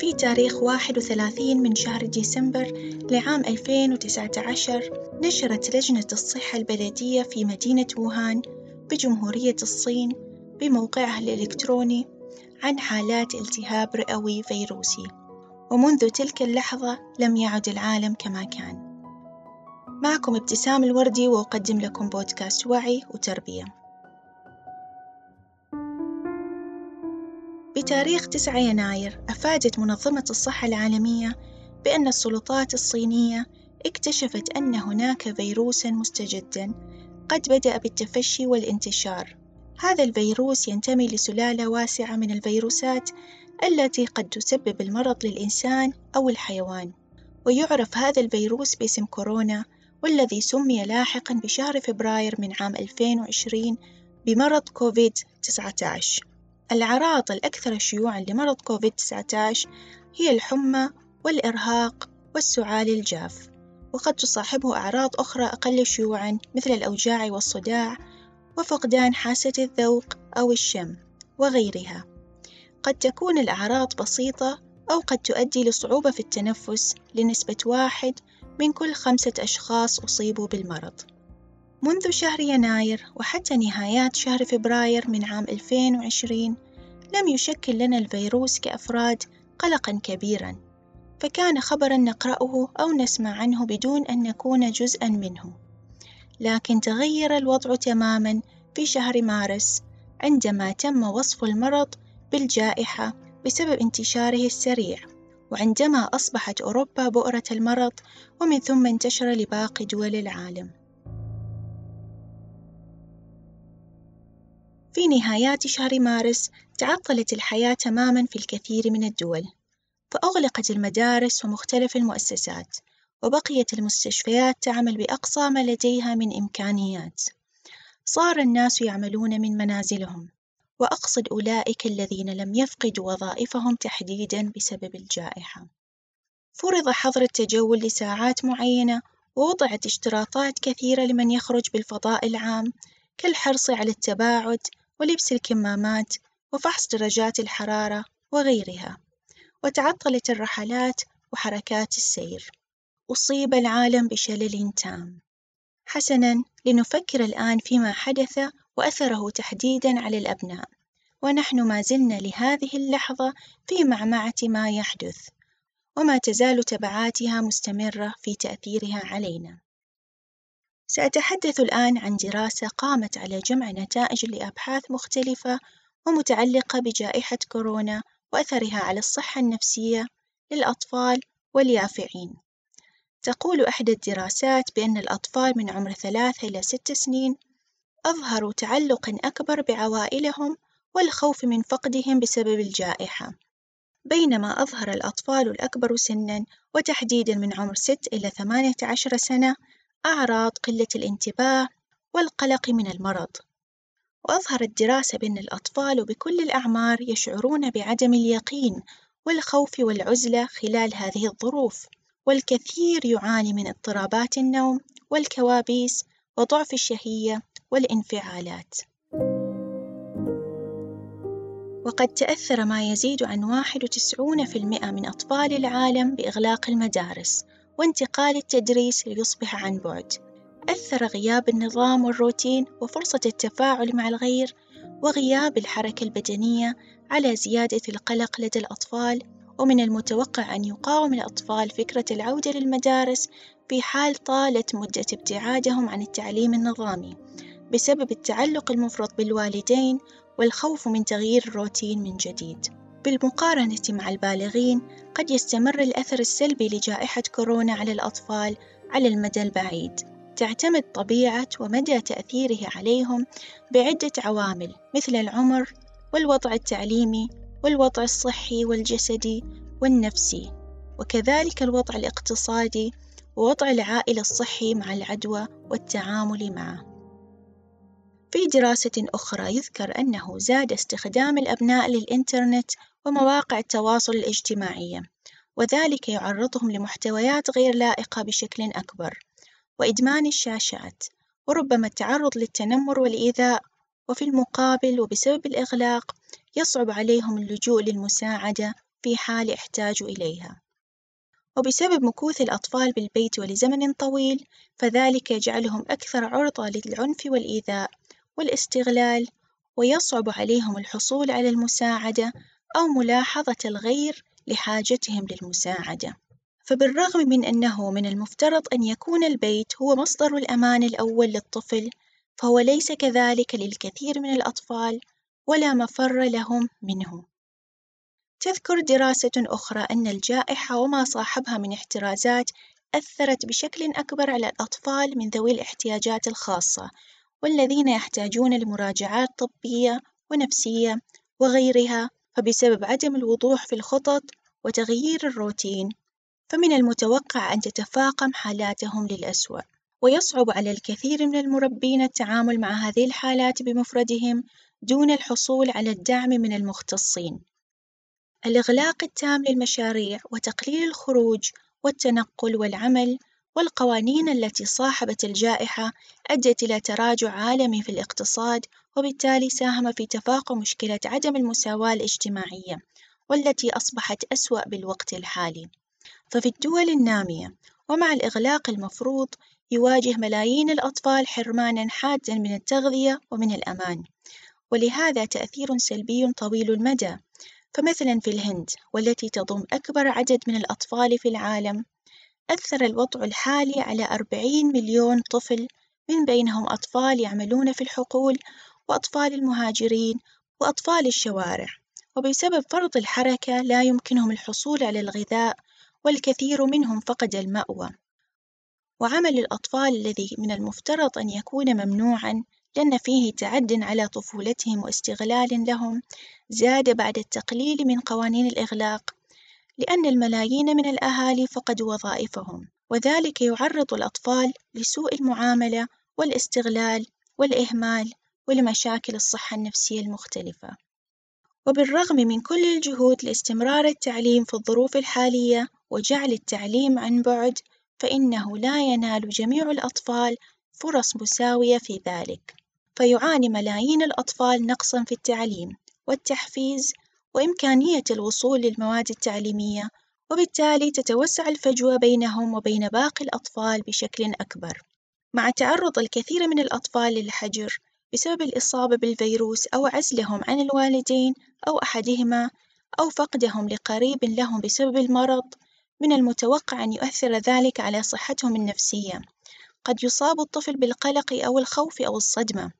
في تاريخ 31 من شهر ديسمبر لعام 2019 نشرت لجنة الصحة البلدية في مدينة ووهان بجمهورية الصين بموقعها الإلكتروني عن حالات التهاب رئوي فيروسي. ومنذ تلك اللحظة لم يعد العالم كما كان. معكم ابتسام الوردي وأقدم لكم بودكاست وعي وتربية. بتاريخ 9 يناير أفادت منظمة الصحة العالمية بأن السلطات الصينية اكتشفت أن هناك فيروسًا مستجدًا قد بدأ بالتفشي والانتشار. هذا الفيروس ينتمي لسلالة واسعة من الفيروسات التي قد تسبب المرض للإنسان أو الحيوان. ويعرف هذا الفيروس باسم كورونا والذي سمي لاحقًا بشهر فبراير من عام 2020 بمرض كوفيد 19. الأعراض الأكثر شيوعًا لمرض كوفيد 19 هي الحمى والإرهاق والسعال الجاف. وقد تصاحبه أعراض أخرى أقل شيوعًا مثل الأوجاع والصداع وفقدان حاسة الذوق أو الشم وغيرها. قد تكون الأعراض بسيطة أو قد تؤدي لصعوبة في التنفس لنسبة واحد من كل خمسة أشخاص أصيبوا بالمرض. منذ شهر يناير وحتى نهايات شهر فبراير من عام 2020 لم يشكل لنا الفيروس كأفراد قلقًا كبيرًا. فكان خبرًا نقرأه أو نسمع عنه بدون أن نكون جزءًا منه، لكن تغير الوضع تمامًا في شهر مارس عندما تم وصف المرض بالجائحة بسبب انتشاره السريع، وعندما أصبحت أوروبا بؤرة المرض ومن ثم انتشر لباقي دول العالم. في نهايات شهر مارس تعطلت الحياة تمامًا في الكثير من الدول. فأغلقت المدارس ومختلف المؤسسات وبقيت المستشفيات تعمل بأقصى ما لديها من إمكانيات صار الناس يعملون من منازلهم وأقصد أولئك الذين لم يفقدوا وظائفهم تحديدًا بسبب الجائحة فرض حظر التجول لساعات معينة ووضعت اشتراطات كثيرة لمن يخرج بالفضاء العام كالحرص على التباعد ولبس الكمامات وفحص درجات الحرارة وغيرها وتعطلت الرحلات وحركات السير. أصيب العالم بشلل تام. حسنًا لنفكر الآن فيما حدث وأثره تحديدًا على الأبناء. ونحن ما زلنا لهذه اللحظة في معمعة ما يحدث وما تزال تبعاتها مستمرة في تأثيرها علينا. سأتحدث الآن عن دراسة قامت على جمع نتائج لأبحاث مختلفة ومتعلقة بجائحة كورونا وأثرها على الصحة النفسية للأطفال واليافعين. تقول إحدى الدراسات بأن الأطفال من عمر ثلاثة إلى ست سنين أظهروا تعلقًا أكبر بعوائلهم والخوف من فقدهم بسبب الجائحة، بينما أظهر الأطفال الأكبر سنًا وتحديدًا من عمر ست إلى ثمانية عشر سنة أعراض قلة الانتباه والقلق من المرض. وأظهرت دراسة بأن الأطفال بكل الأعمار يشعرون بعدم اليقين والخوف والعزلة خلال هذه الظروف، والكثير يعاني من اضطرابات النوم والكوابيس وضعف الشهية والانفعالات. وقد تأثر ما يزيد عن واحد وتسعون في المئة من أطفال العالم بإغلاق المدارس وانتقال التدريس ليصبح عن بعد. أثر غياب النظام والروتين وفرصة التفاعل مع الغير وغياب الحركة البدنية على زيادة القلق لدى الأطفال ومن المتوقع أن يقاوم الأطفال فكرة العودة للمدارس في حال طالت مدة ابتعادهم عن التعليم النظامي بسبب التعلق المفرط بالوالدين والخوف من تغيير الروتين من جديد. بالمقارنة مع البالغين قد يستمر الأثر السلبي لجائحة كورونا على الأطفال على المدى البعيد تعتمد طبيعة ومدى تأثيره عليهم بعدة عوامل مثل العمر والوضع التعليمي والوضع الصحي والجسدي والنفسي وكذلك الوضع الاقتصادي ووضع العائلة الصحي مع العدوى والتعامل معه. في دراسة أخرى يذكر أنه زاد استخدام الأبناء للإنترنت ومواقع التواصل الاجتماعي وذلك يعرضهم لمحتويات غير لائقة بشكل أكبر وإدمان الشاشات وربما التعرض للتنمر والإيذاء وفي المقابل وبسبب الإغلاق يصعب عليهم اللجوء للمساعدة في حال احتاجوا إليها. وبسبب مكوث الأطفال بالبيت ولزمن طويل فذلك يجعلهم أكثر عرضة للعنف والإيذاء والاستغلال ويصعب عليهم الحصول على المساعدة أو ملاحظة الغير لحاجتهم للمساعدة. فبالرغم من أنه من المفترض أن يكون البيت هو مصدر الأمان الأول للطفل فهو ليس كذلك للكثير من الأطفال ولا مفر لهم منه. تذكر دراسة أخرى أن الجائحة وما صاحبها من احترازات أثرت بشكل أكبر على الأطفال من ذوي الاحتياجات الخاصة والذين يحتاجون لمراجعات طبية ونفسية وغيرها فبسبب عدم الوضوح في الخطط وتغيير الروتين فمن المتوقع أن تتفاقم حالاتهم للأسوأ ويصعب على الكثير من المربين التعامل مع هذه الحالات بمفردهم دون الحصول على الدعم من المختصين. الإغلاق التام للمشاريع وتقليل الخروج والتنقل والعمل والقوانين التي صاحبت الجائحة أدت إلى تراجع عالمي في الاقتصاد وبالتالي ساهم في تفاقم مشكلة عدم المساواة الاجتماعية والتي أصبحت أسوأ بالوقت الحالي. ففي الدول النامية ومع الإغلاق المفروض يواجه ملايين الأطفال حرمانًا حادًا من التغذية ومن الأمان ولهذا تأثير سلبي طويل المدى. فمثلًا في الهند والتي تضم أكبر عدد من الأطفال في العالم أثر الوضع الحالي على أربعين مليون طفل من بينهم أطفال يعملون في الحقول وأطفال المهاجرين وأطفال الشوارع. وبسبب فرض الحركة لا يمكنهم الحصول على الغذاء والكثير منهم فقد المأوى. وعمل الأطفال الذي من المفترض أن يكون ممنوعًا لأن فيه تعد على طفولتهم واستغلال لهم زاد بعد التقليل من قوانين الإغلاق. لأن الملايين من الأهالي فقدوا وظائفهم وذلك يعرض الأطفال لسوء المعاملة والاستغلال والإهمال ولمشاكل الصحة النفسية المختلفة. وبالرغم من كل الجهود لاستمرار التعليم في الظروف الحالية وجعل التعليم عن بعد فإنه لا ينال جميع الأطفال فرص مساوية في ذلك. فيعاني ملايين الأطفال نقصًا في التعليم والتحفيز وإمكانية الوصول للمواد التعليمية وبالتالي تتوسع الفجوة بينهم وبين باقي الأطفال بشكل أكبر. مع تعرض الكثير من الأطفال للحجر بسبب الإصابة بالفيروس أو عزلهم عن الوالدين أو أحدهما أو فقدهم لقريب لهم بسبب المرض من المتوقع أن يؤثر ذلك على صحتهم النفسية. قد يصاب الطفل بالقلق أو الخوف أو الصدمة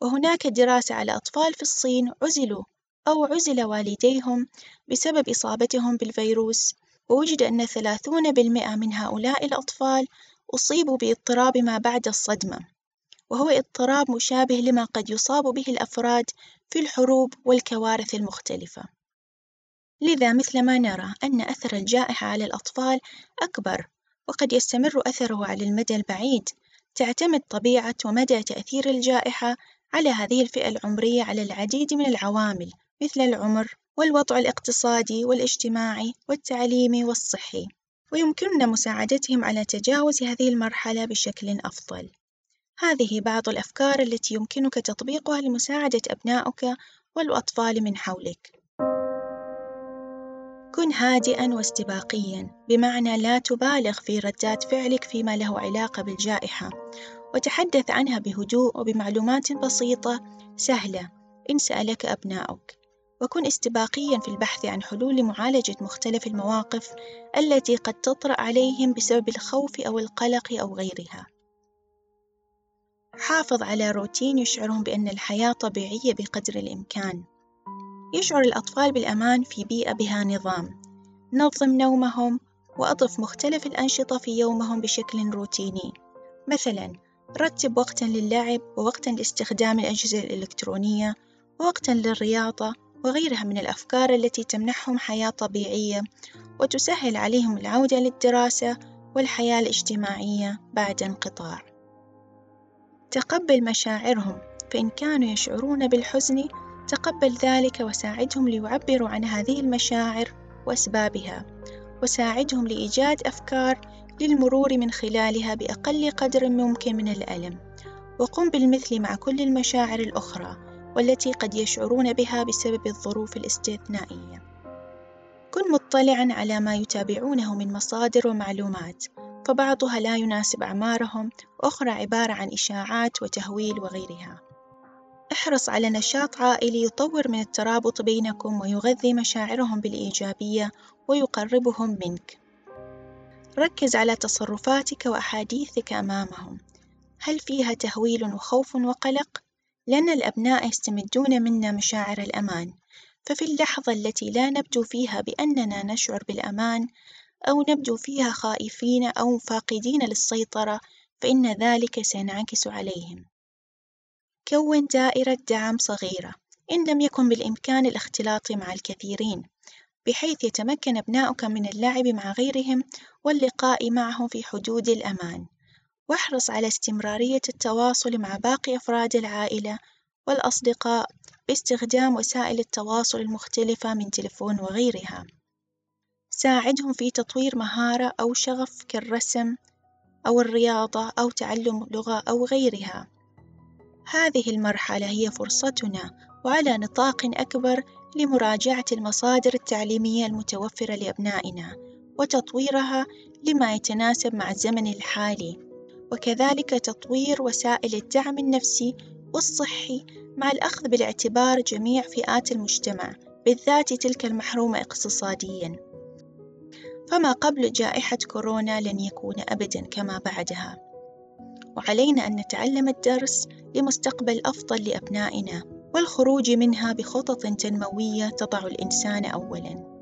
وهناك دراسة على أطفال في الصين عزلوا أو عزل والديهم بسبب إصابتهم بالفيروس ووجد أن ثلاثون بالمئة من هؤلاء الأطفال أصيبوا باضطراب ما بعد الصدمة وهو اضطراب مشابه لما قد يصاب به الأفراد في الحروب والكوارث المختلفة. لذا مثل ما نرى أن أثر الجائحة على الأطفال أكبر وقد يستمر أثره على المدى البعيد تعتمد طبيعة ومدى تأثير الجائحة على هذه الفئة العمرية على العديد من العوامل مثل العمر والوضع الاقتصادي والاجتماعي والتعليمي والصحي ويمكننا مساعدتهم على تجاوز هذه المرحلة بشكل أفضل. هذه بعض الأفكار التي يمكنك تطبيقها لمساعدة أبنائك والأطفال من حولك. كن هادئًا واستباقيًا بمعنى لا تبالغ في ردات فعلك فيما له علاقة بالجائحة وتحدث عنها بهدوء وبمعلومات بسيطة سهلة إن سألك أبناؤك وكن استباقيًا في البحث عن حلول لمعالجة مختلف المواقف التي قد تطرأ عليهم بسبب الخوف أو القلق أو غيرها. حافظ على روتين يشعرهم بأن الحياة طبيعية بقدر الإمكان. يشعر الأطفال بالأمان في بيئة بها نظام. نظم نومهم وأضف مختلف الأنشطة في يومهم بشكل روتيني. مثلاً رتب وقتًا للعب ووقتًا لاستخدام الأجهزة الإلكترونية ووقتًا للرياضة وغيرها من الأفكار التي تمنحهم حياة طبيعية وتسهل عليهم العودة للدراسة والحياة الاجتماعية بعد انقطاع. تقبل مشاعرهم فإن كانوا يشعرون بالحزن تقبل ذلك وساعدهم ليعبروا عن هذه المشاعر وأسبابها وساعدهم لإيجاد أفكار للمرور من خلالها بأقل قدر ممكن من الألم وقم بالمثل مع كل المشاعر الأخرى والتي قد يشعرون بها بسبب الظروف الاستثنائية كن مطلعًا على ما يتابعونه من مصادر ومعلومات، فبعضها لا يناسب أعمارهم، وأخرى عبارة عن إشاعات وتهويل وغيرها. احرص على نشاط عائلي يطور من الترابط بينكم ويغذي مشاعرهم بالإيجابية ويقربهم منك. ركز على تصرفاتك وأحاديثك أمامهم، هل فيها تهويل وخوف وقلق؟ لأن الأبناء يستمدون منا مشاعر الأمان، ففي اللحظة التي لا نبدو فيها بأننا نشعر بالأمان أو نبدو فيها خائفين أو فاقدين للسيطرة فإن ذلك سينعكس عليهم. كون دائرة دعم صغيرة إن لم يكن بالإمكان الاختلاط مع الكثيرين بحيث يتمكن أبناؤك من اللعب مع غيرهم واللقاء معهم في حدود الأمان واحرص على استمرارية التواصل مع باقي أفراد العائلة والأصدقاء باستخدام وسائل التواصل المختلفة من تلفون وغيرها. ساعدهم في تطوير مهارة أو شغف كالرسم أو الرياضة أو تعلم لغة أو غيرها. هذه المرحلة هي فرصتنا وعلى نطاق أكبر لمراجعة المصادر التعليمية المتوفرة لأبنائنا وتطويرها لما يتناسب مع الزمن الحالي. وكذلك تطوير وسائل الدعم النفسي والصحي مع الأخذ بالاعتبار جميع فئات المجتمع بالذات تلك المحرومة اقتصاديًا. فما قبل جائحة كورونا لن يكون أبدًا كما بعدها. وعلينا أن نتعلم الدرس لمستقبل أفضل لأبنائنا والخروج منها بخطط تنموية تضع الإنسان أولًا.